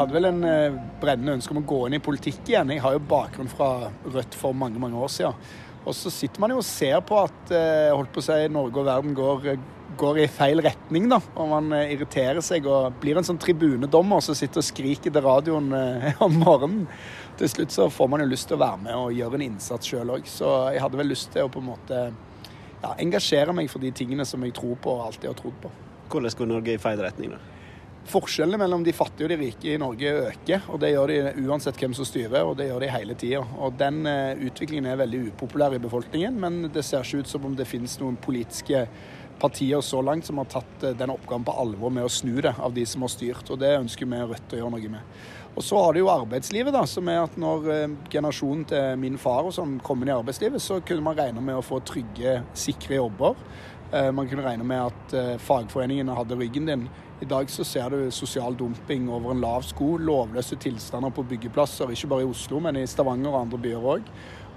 hadde vel en eh, brennende ønske om å gå inn i politikk igjen. Jeg har jo bakgrunn fra Rødt for mange mange år siden. Og så sitter man jo og ser på at eh, holdt på å si, Norge og verden går, går i feil retning. da, Og man eh, irriterer seg og blir en sånn tribunedommer som sitter og skriker til radioen eh, om morgenen. Til slutt så får man jo lyst til å være med og gjøre en innsats sjøl òg. Så jeg hadde vel lyst til å på en måte ja, engasjere meg for de tingene som jeg tror på og alltid har trodd på. Hvordan går Norge i feil retning, da? Forskjellene mellom de fattige og de rike i Norge øker, og det gjør de uansett hvem som styrer, og det gjør de hele tida. Og den uh, utviklingen er veldig upopulær i befolkningen, men det ser ikke ut som om det finnes noen politiske partier så langt som har tatt uh, den oppgaven på alvor med å snu det av de som har styrt, og det ønsker vi Rødt å gjøre noe med. Og så har det jo arbeidslivet, da, som er at når uh, generasjonen til min far og sånn kom inn i arbeidslivet, så kunne man regne med å få trygge, sikre jobber. Man kunne regne med at fagforeningene hadde ryggen din i dag så ser du sosial dumping over en lav sko, lovløse tilstander på byggeplasser, ikke bare i Oslo, men i Stavanger og andre byer òg.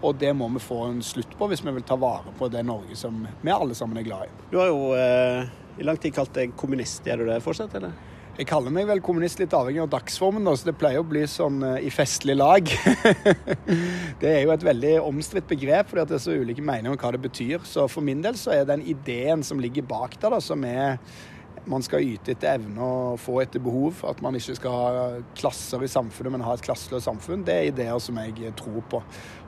Og det må vi få en slutt på hvis vi vil ta vare på det Norge som vi alle sammen er glad i. Du har jo eh, i lang tid kalt deg kommunist, Er du det fortsatt, eller? Jeg kaller meg vel kommunist litt avhengig av dagsformen, så det pleier å bli sånn uh, i festlig lag. det er jo et veldig omstridt begrep, fordi det er så ulike meninger om hva det betyr. Så for min del så er den ideen som ligger bak der, da, som er man skal yte etter evne og få etter behov. At man ikke skal ha klasser i samfunnet, men ha et klasseløst samfunn. Det er ideer som jeg tror på.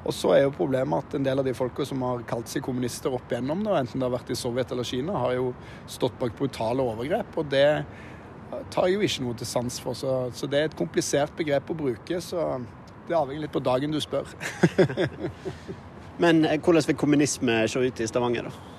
Og så er jo problemet at en del av de folka som har kalt seg kommunister opp igjennom, enten det har vært i Sovjet eller Kina, har jo stått bak brutale overgrep. Og det tar jeg jo ikke noe til sans for. Så, så det er et komplisert begrep å bruke. Så det avhenger litt på dagen du spør. men eh, hvordan vil kommunisme se ut i Stavanger, da?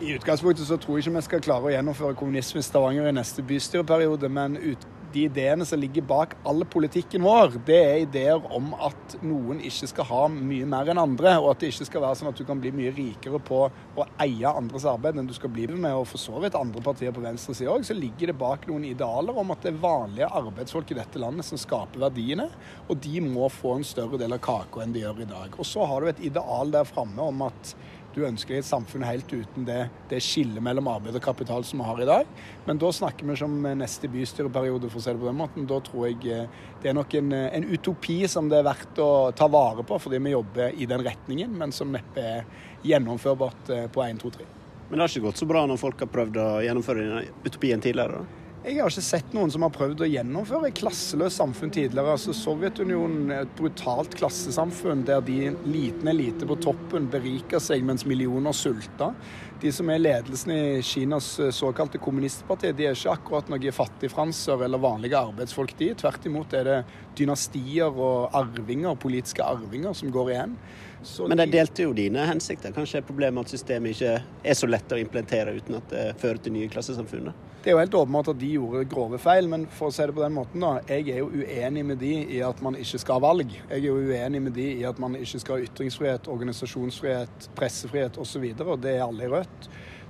I utgangspunktet så tror jeg ikke vi skal klare å gjennomføre kommunisme i Stavanger i neste bystyreperiode, men ut, de ideene som ligger bak all politikken vår, det er ideer om at noen ikke skal ha mye mer enn andre, og at det ikke skal være sånn at du kan bli mye rikere på å eie andres arbeid enn du skal bli med. Og for så vidt andre partier på venstresida òg, så ligger det bak noen idealer om at det er vanlige arbeidsfolk i dette landet som skaper verdiene, og de må få en større del av kaka enn de gjør i dag. Og så har du et ideal der framme om at du ønsker et samfunn helt uten det, det skillet mellom arbeid og kapital som vi har i dag. Men da snakker vi ikke om neste bystyreperiode, for å si det på den måten. Da tror jeg eh, det er nok en, eh, en, utopi som det er verdt å ta vare på, fordi vi jobber i den retningen, men som neppe er gjennomførbart eh, på 1, 2, 3. Men det har ikke gått så bra når folk har prøvd å gjennomføre utopien tidligere? da? Jeg har ikke sett noen som har prøvd å gjennomføre et klasseløst samfunn tidligere. Altså Sovjetunionen er et brutalt klassesamfunn der de liten elite på toppen beriker seg mens millioner sulter. De som er ledelsen i Kinas eh, såkalte kommunistparti, de er ikke akkurat noen fattigfranser eller vanlige arbeidsfolk, de. Tvert imot er det dynastier og arvinger, politiske arvinger som går igjen. Så Men de delte jo dine hensikter. Kanskje er problemet at systemet ikke er så lett å implementere uten at det fører til nye klassesamfunn? Det er jo helt åpenbart at de gjorde grove feil, men for å si det på den måten, da. Jeg er jo uenig med de i at man ikke skal ha valg. Jeg er jo uenig med de i at man ikke skal ha ytringsfrihet, organisasjonsfrihet, pressefrihet osv. Og, så og det er alle i Rødt.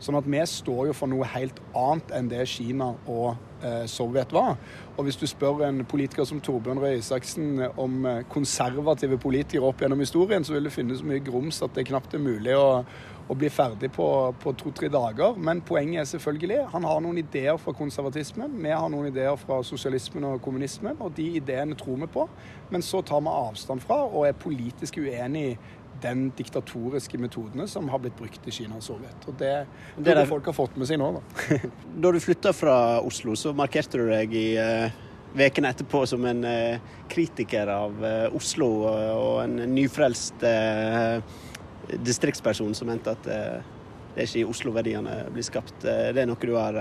Sånn at vi står jo for noe helt annet enn det Kina og eh, Sovjet var. Og hvis du spør en politiker som Torbjørn Røe Isaksen om eh, konservative politikere opp gjennom historien, så vil du finne så mye grums at det knapt er mulig å, å bli ferdig på, på to-tre dager. Men poenget er selvfølgelig han har noen ideer fra konservatismen. Vi har noen ideer fra sosialismen og kommunismen, og de ideene tror vi på. Men så tar vi avstand fra og er politisk uenig den diktatoriske metodene som har blitt brukt i Kina og Sovjet. Og Det, det er det folk har fått med seg nå. Da, da du flytta fra Oslo, så markerte du deg i ukene uh, etterpå som en uh, kritiker av uh, Oslo og en nyfrelst distriktsperson som mente at det er ikke i Oslo verdiene blir skapt. Det er noe du har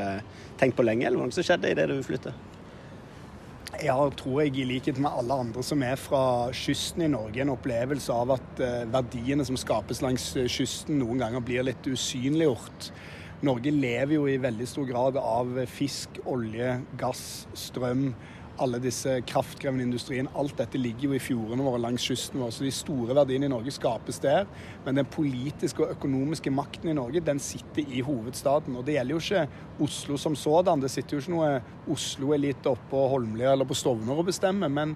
tenkt på lenge, eller noe som skjedde i det du flytta? Jeg tror jeg, i likhet med alle andre som er fra kysten i Norge, en opplevelse av at uh, verdiene som skapes langs eh, kysten, noen ganger blir litt usynliggjort. Norge lever jo i veldig stor grad av fisk, olje, gass, strøm alle disse kraftkrevende industrien. Alt dette ligger jo i fjordene våre langs kysten vår. Så de store verdiene i Norge skapes der. Men den politiske og økonomiske makten i Norge, den sitter i hovedstaden. Og det gjelder jo ikke Oslo som sådan. Det sitter jo ikke noe Oslo-elite oppe på Holmlia eller på Stovner og bestemmer. men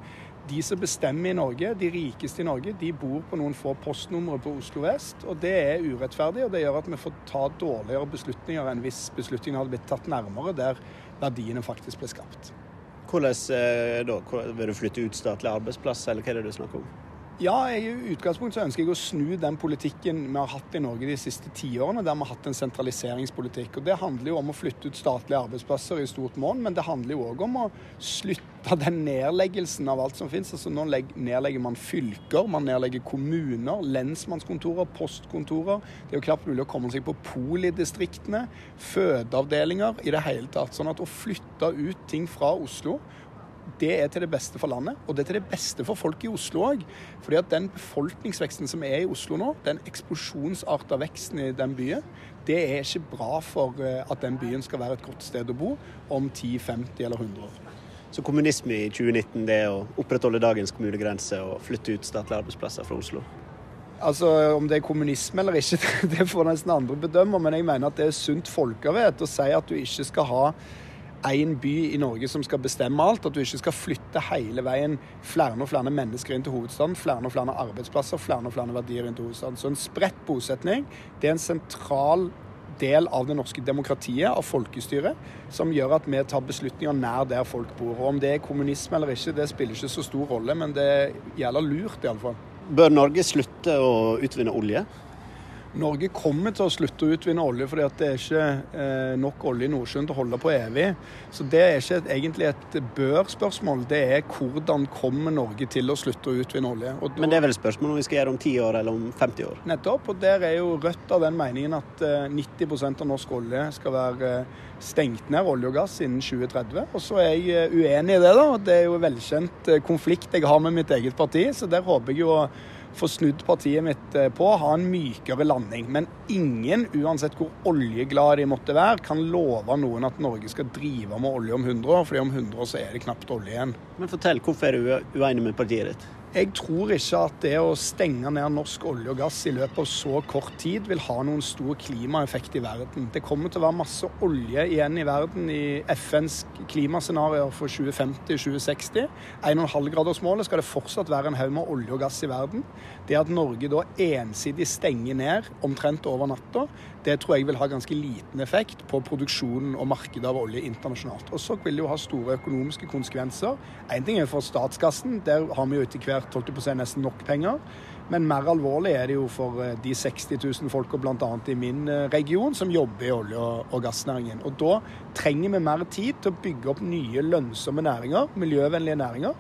de som bestemmer i Norge, de rikeste i Norge, de bor på noen få postnumre på Oslo vest. Og det er urettferdig, og det gjør at vi får ta dårligere beslutninger enn hvis beslutningene hadde blitt tatt nærmere der verdiene faktisk ble skapt. Hvordan eh, da? Vil du flytte ut statlige arbeidsplasser, eller hva er det du snakker om? Ja, i utgangspunktet så ønsker jeg å snu den politikken vi har hatt i Norge de siste tiårene, der vi har hatt en sentraliseringspolitikk. Og Det handler jo om å flytte ut statlige arbeidsplasser i stort monn, men det handler jo òg om å slutte den nedleggelsen av alt som finnes. Altså Nå nedlegger man fylker, man nedlegger kommuner, lensmannskontorer, postkontorer. Det er jo knapt mulig å komme seg på polidistriktene, fødeavdelinger, i det hele tatt. Sånn at å flytte ut ting fra Oslo det er til det beste for landet, og det er til det beste for folk i Oslo òg. Fordi at den befolkningsveksten som er i Oslo nå, den eksplosjonsarta veksten i den byen, det er ikke bra for eh, at den byen skal være et godt sted å bo om 10, 50 eller 100 år. Så kommunisme i 2019 det er å opprettholde dagens kommunegrense og flytte ut statlige arbeidsplasser fra Oslo? Altså, Om det er kommunisme eller ikke, det får nesten andre bedømme. Men jeg mener at det er sunt folkevett å si at du ikke skal ha én by i Norge som skal bestemme alt. At du ikke skal flytte hele veien flere og flere mennesker inn til hovedstaden. Flere og flere arbeidsplasser, flere og flere verdier inn til hovedstaden. Så en spredt bosetning det er en sentral del av det norske demokratiet, av folkestyret, som gjør at vi tar beslutninger nær der folk bor. Og Om det er kommunisme eller ikke, det spiller ikke så stor rolle, men det gjelder lurt iallfall. Bør Norge slutte å utvinne olje? Norge kommer til å slutte å utvinne olje fordi det er ikke eh, nok olje i Nordsjøen til å holde på evig. Så det er ikke et, egentlig et bør-spørsmål, det er hvordan kommer Norge til å slutte å utvinne olje. Da, Men det er vel spørsmål om vi skal gjøre det om 10 år eller om 50 år? Nettopp. Og der er jo Rødt av den meningen at eh, 90% av norsk olje skal være eh, stengt ned, olje og gass, innen 2030. Og så er jeg eh, uenig i det, da. Det er jo velkjent eh, konflikt jeg har med mitt eget parti, så der håper jeg jo få snudd partiet mitt eh, på, ha en mykere landing. Men ingen, uansett hvor oljeglad de måtte være, kan love noen at Norge skal drive med olje om 100 år, fordi om 100 år så er det knapt olje igjen. Men fortell, hvorfor er du uenig med partiet ditt? Jeg tror ikke at det å stenge ned norsk olje og gass i løpet av så kort tid vil ha noen stor klimaeffekt i verden. Det kommer til å være masse olje igjen i verden i FNs klimascenarioer for 2050-2060. 1,5-gradersmålet skal det fortsatt være en haug med olje og gass i verden. Det at Norge da ensidig stenger ned omtrent over natta, det tror jeg vil ha ganske liten effekt på produksjonen og markedet av olje internasjonalt. Og så vil det jo ha store økonomiske konsekvenser. Én ting er for statskassen, der har vi jo etter hvert holdt på å si, nesten nok penger. Men mer alvorlig er det jo for eh, de 60 000 folka bl.a. i min eh, region som jobber i olje- og gassnæringen. Og da trenger vi mer tid til å bygge opp nye lønnsomme næringer, miljøvennlige næringer.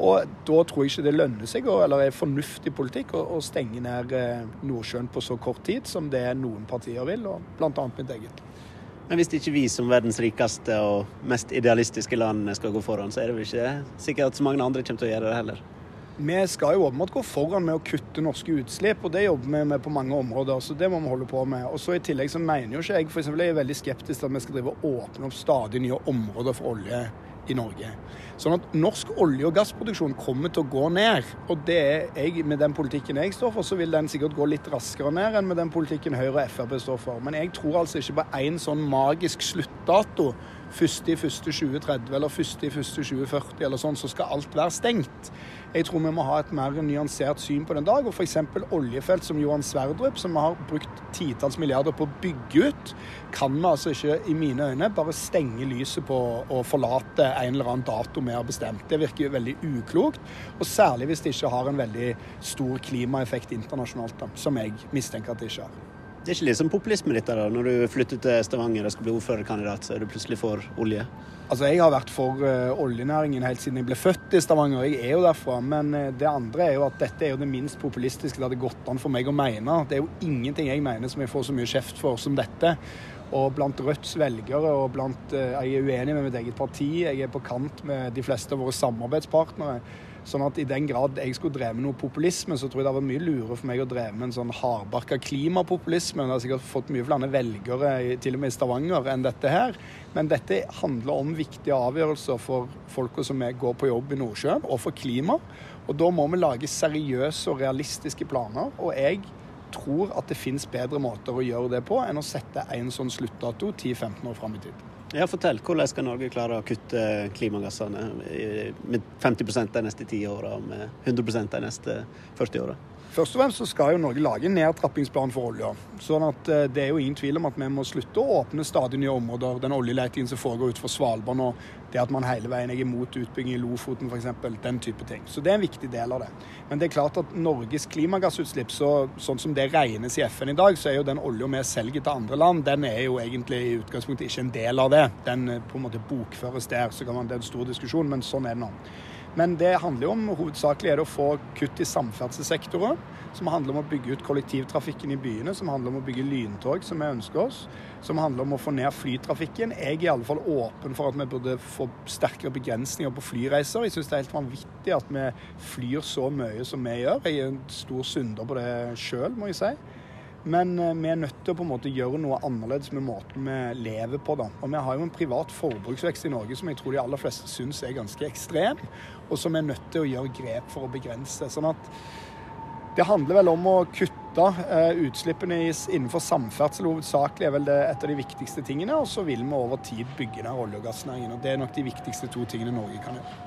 Og da tror jeg ikke det lønner seg, eller er fornuftig politikk, å, stenge ned eh, Nordsjøen på så kort tid som det noen partier vil, og bl.a. mitt eget. Men hvis ikke vi som verdens rikeste og mest idealistiske land skal gå foran, så er det vel ikke sikkert at så mange andre kommer til å gjøre det heller? Vi skal jo åpenbart gå foran med å kutte norske utslipp, og det jobber vi med på mange områder. så det må vi holde på med. Og så I tillegg så mener jo ikke jeg for eksempel, jeg er veldig skeptisk til at vi skal drive og åpne opp stadig nye områder for olje i Norge. Sånn at norsk olje- og gassproduksjon kommer til å gå ned. Og det er jeg, med den politikken jeg står for, så vil den sikkert gå litt raskere ned enn med den politikken Høyre og Frp står for. Men jeg tror altså ikke på én sånn magisk sluttdato. 1.1.2030 eller 1.1.2040 eller sånn, så skal alt være stengt. Jeg tror vi må ha et mer nyansert syn på den dag. og F.eks. oljefelt som Johan Sverdrup, som vi har brukt titalls milliarder på å bygge ut, kan vi altså ikke, i mine øyne, bare stenge lyset på og forlate en eller annen dato vi har bestemt. Det virker jo veldig uklokt, og særlig hvis det ikke har en veldig stor klimaeffekt internasjonalt, da, som jeg mistenker at det ikke har. Det er ikke litt som populisme ditt da, når du flytter til Stavanger og skal bli ordførerkandidat, så er du plutselig for olje? Altså, Jeg har vært for uh, oljenæringen helt siden jeg ble født i Stavanger. Jeg er jo derfra. Men uh, det andre er jo at dette er jo det minst populistiske det hadde gått an for meg å mene. Det er jo ingenting jeg mener som jeg får så mye kjeft for som dette. Og blant Rødts velgere og blant uh, Jeg er uenig med mitt eget parti. Jeg er på kant med de fleste av våre samarbeidspartnere. Sånn at i den grad jeg skulle drevet med noe populisme, så tror jeg det var mye lurere for meg å dreve med en sånn hardbarka klimapopulisme. Det har sikkert fått mye flere velgere, til og med i Stavanger, enn dette her. Men dette handler om viktige avgjørelser for folka som går på jobb i Nordsjøen, og for klima. Og da må vi lage seriøse og realistiske planer. Og jeg tror at det finnes bedre måter å gjøre det på enn å sette en sånn sluttdato 10-15 år fram i tid. Ja, Fortell. Hvordan skal Norge klare å kutte klimagassene med 50 de neste ti åra med 100 de neste 40 åra? Først og fremst så skal jo Norge lage en nedtrappingsplan for olja. Sånn at eh, det er jo ingen tvil om at vi må slutte å åpne stadig nye områder. Den oljeletingen som foregår utenfor Svalbard nå, det at man hele veien er imot utbygging i Lofoten f.eks. Den type ting. Så det er en viktig del av det. Men det er klart at Norges klimagassutslipp, så, sånn som det regnes i FN i dag, så er jo den olja vi selger til andre land, den er jo egentlig i utgangspunktet ikke en del av det. Den eh, på en måte bokføres der. så kan man, Det er en stor diskusjon, men sånn er det nå. Men det handler jo om hovedsakelig er det å få kutt i samferdselssektoren. Som handler om å bygge ut kollektivtrafikken i byene, som handler om å bygge lyntog, som vi ønsker oss. Som handler om å få ned flytrafikken. Jeg er i alle fall åpen for at vi burde få sterkere begrensninger på flyreiser. Jeg syns det er helt vanvittig at vi flyr så mye som vi gjør. Jeg er en stor synder på det sjøl, må jeg si. Men eh, vi er nødt til å på en måte gjøre noe annerledes med måten vi lever på. da. Og Vi har jo en privat forbruksvekst i Norge som jeg tror de aller fleste syns er ganske ekstrem, og som vi er nødt til å gjøre grep for å begrense. Sånn at det handler vel om å kutte eh, utslippene innenfor samferdsel hovedsakelig er vel det et av de viktigste tingene. Og så vil vi over tid bygge ned olje- og gassnæringen. og Det er nok de viktigste to tingene Norge kan gjøre.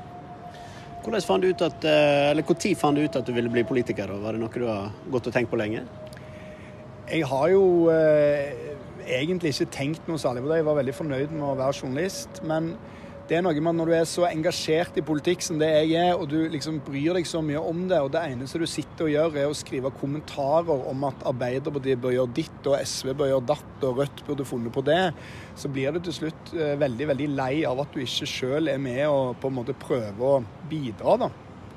Hvordan fant du ut at, eh, eller Når fant du ut at du ville bli politiker? Var det noe du har gått og tenkt på lenge? Jeg har jo eh, egentlig ikke tenkt noe særlig på det. Jeg var veldig fornøyd med å være journalist. Men det er noe med at når du er så engasjert i politikk som det jeg er, og du liksom bryr deg så mye om det, og det eneste du sitter og gjør, er å skrive kommentarer om at Arbeiderpartiet bør gjøre ditt, og SV bør gjøre datt, og Rødt burde funnet på det, så blir du til slutt eh, veldig, veldig lei av at du ikke sjøl er med og på en måte prøver å bidra, da.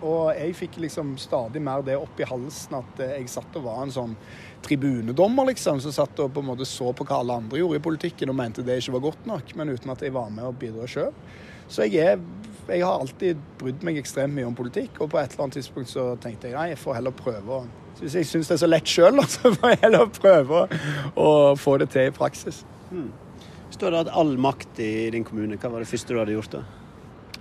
Og jeg fikk liksom stadig mer det opp i halsen at eh, jeg satt og var en sånn tribunedommer, liksom, som satt og på en måte så på hva alle andre gjorde i politikken og mente det ikke var godt nok, men uten at jeg var med og bidro sjøl. Så jeg, er, jeg har alltid brydd meg ekstremt mye om politikk, og på et eller annet tidspunkt så tenkte jeg nei, jeg får heller prøve å Hvis jeg syns det er så lett sjøl, så får jeg heller prøve å, få det til i praksis. Hmm. Du hadde hatt all makt i din kommune, hva var det første du hadde gjort da?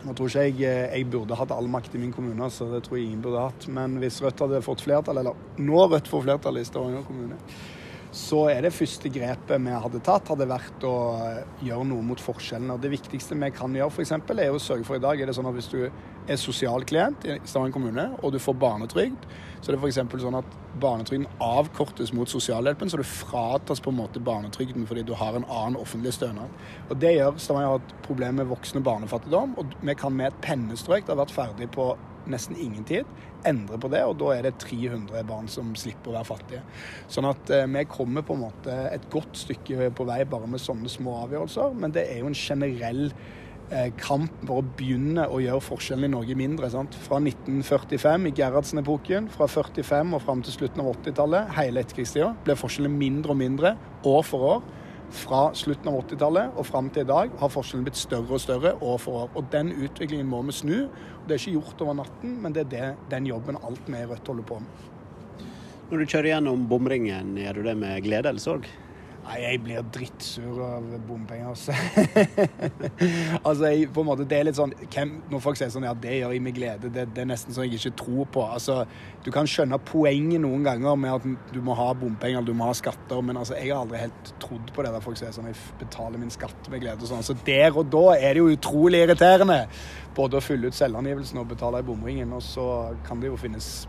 Nå tror ikke jeg eh, jeg burde hatt all makt i min kommune, så det tror jeg ingen burde hatt. Men hvis Rødt hadde fått flertall, eller nå Rødt får flertall i Stavanger kommune, så er det første grepet vi hadde tatt, hadde vært å eh, gjøre noe mot forskjellene. Det viktigste vi kan gjøre, f.eks., er å sørge for i dag er det sånn at hvis du er sosial klient i Stavanger kommune, og du får barnetrygd, så er det f.eks. sånn at barnetrygden avkortes mot sosialhjelpen, så du fratas på en måte barnetrygden fordi du har en annen offentlig stønad. Og Det gjør Stavanger har et problem med voksende barnefattigdom, og vi kan med et pennestrøk, det har vært ferdig på nesten ingen tid, endre på det. Og da er det 300 barn som slipper å være fattige. Sånn at eh, vi kommer på en måte et godt stykke på vei bare med sånne små avgjørelser. Men det er jo en generell eh, kamp for å begynne å gjøre forskjellen i Norge mindre. Sant? Fra 1945, i Gerhardsen-epoken, fra 45 og fram til slutten av 80-tallet, hele etterkrigstida, ble forskjellen mindre og mindre år for år fra slutten av 80-tallet og fram til i dag har forskjellen blitt større og større år for år. Og Den utviklingen må vi snu. Det er ikke gjort over natten, men det er det, den jobben alt vi i Rødt holder på med. Når du kjører gjennom bomringen, gjør du det med glede eller sorg? Nei, jeg blir drittsur av bompenger, altså. altså, jeg, på en måte, det er litt sånn hvem, Når folk sier sånn ja, det gjør jeg med glede, det, det er nesten sånn jeg ikke tror på. Altså, Du kan skjønne poenget noen ganger med at du må ha bompenger du må ha skatter, men altså, jeg har aldri helt trodd på det der folk sier sånn jeg betaler min skatt med glede og sånn. Så der og da er det jo utrolig irriterende både å fylle ut selvangivelsen og betale i bomringen, og så kan det jo finnes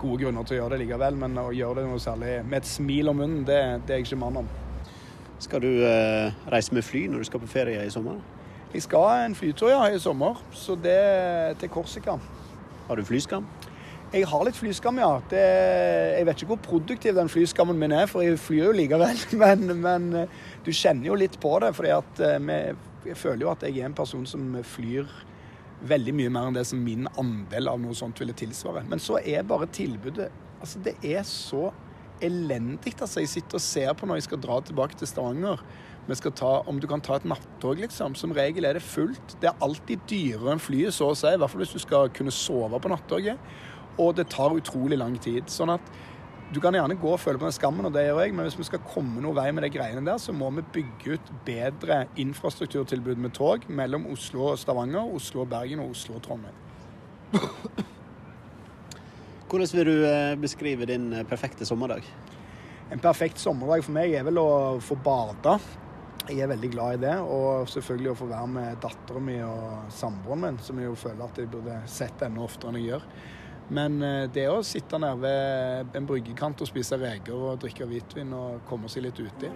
gode grunner til å gjøre det likevel, men å gjøre det noe særlig med et smil om munnen, det, det er jeg ikke mann om. Skal du eh, reise med fly når du skal på ferie i sommer? Jeg skal en flytur ja, i sommer, så det er til Korsika. Har du flyskam? Jeg har litt flyskam, ja. Det, jeg vet ikke hvor produktiv den flyskammen min er, for jeg flyr jo likevel. Men, men eh, du kjenner jo litt på det, for eh, jeg føler jo at jeg er en person som flyr veldig mye mer enn det som min andel av noe sånt ville tilsvare. Men så er bare tilbudet Altså, det er så elendig. Altså, jeg sitter og ser på når jeg skal dra tilbake til Stavanger. Ta, om du kan ta et nattog, liksom. Som regel er det fullt. Det er alltid dyrere enn flyet, så å si. I hvert fall hvis du skal kunne sove på nattoget. Og det tar utrolig lang tid. Sånn at du kan gjerne gå og føle på den skammen, og det gjør jeg, men hvis vi skal komme noen vei med de greiene der, så må vi bygge ut bedre infrastrukturtilbud med tog mellom Oslo og Stavanger, Oslo og Bergen og Oslo og Trondheim. Hvordan vil du eh, beskrive din eh, perfekte sommerdag? En perfekt sommerdag for meg er vel å få bade. Jeg er veldig glad i det. Og selvfølgelig å få være med dattera mi og samboeren min, som jeg jo føler at jeg burde sett enda oftere enn jeg gjør. Men eh, det å sitte nede ved en bryggekant og spise reker og drikke hvitvin og komme seg litt uti